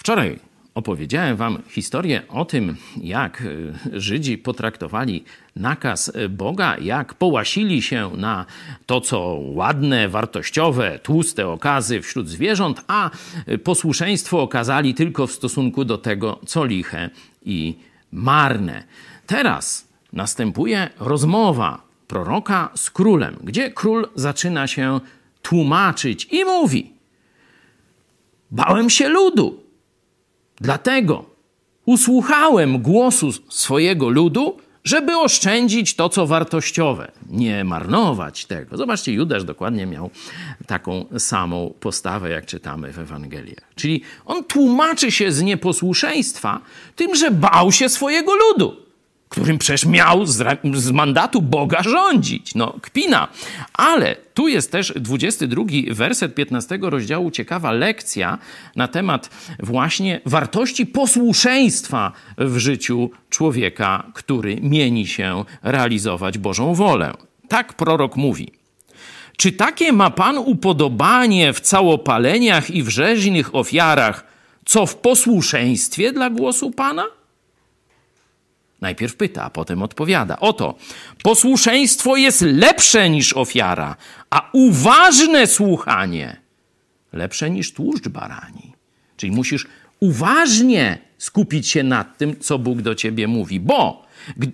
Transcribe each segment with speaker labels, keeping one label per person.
Speaker 1: Wczoraj opowiedziałem wam historię o tym, jak e, Żydzi potraktowali nakaz Boga, jak połasili się na to, co ładne, wartościowe, tłuste okazy wśród zwierząt, a posłuszeństwo okazali tylko w stosunku do tego, co liche i marne. Teraz następuje rozmowa proroka z królem, gdzie król zaczyna się tłumaczyć i mówi: Bałem się ludu, dlatego usłuchałem głosu swojego ludu, żeby oszczędzić to, co wartościowe, nie marnować tego. Zobaczcie, Judasz dokładnie miał taką samą postawę, jak czytamy w Ewangeliach. Czyli on tłumaczy się z nieposłuszeństwa tym, że bał się swojego ludu którym przecież miał z, z, mandatu Boga rządzić. No, kpina. Ale tu jest też 22 werset 15 rozdziału, ciekawa lekcja na temat właśnie wartości posłuszeństwa w życiu człowieka, który mieni się realizować Bożą wolę. Tak prorok mówi. Czy takie ma Pan upodobanie w całopaleniach i w rzeźnych ofiarach, co w posłuszeństwie dla głosu Pana? Najpierw pyta, a potem odpowiada. Oto, posłuszeństwo jest lepsze niż ofiara, a uważne słuchanie lepsze niż tłuszcz barani. Czyli musisz uważnie skupić się nad tym, co Bóg do ciebie mówi, bo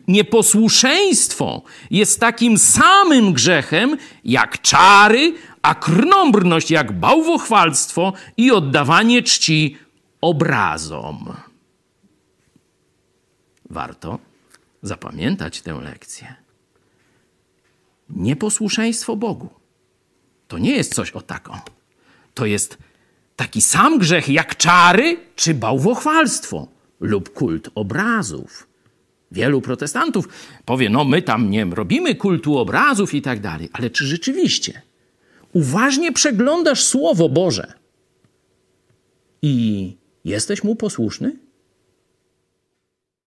Speaker 1: nieposłuszeństwo jest takim samym grzechem jak czary, a krnąbrność jak bałwochwalstwo i oddawanie czci obrazom. Warto zapamiętać tę lekcję. Nieposłuszeństwo Bogu to nie jest coś o taką. To jest taki sam grzech jak czary czy bałwochwalstwo lub kult obrazów. Wielu protestantów powie, no my tam nie robimy kultu obrazów i tak dalej, ale czy rzeczywiście uważnie przeglądasz Słowo Boże i jesteś mu posłuszny?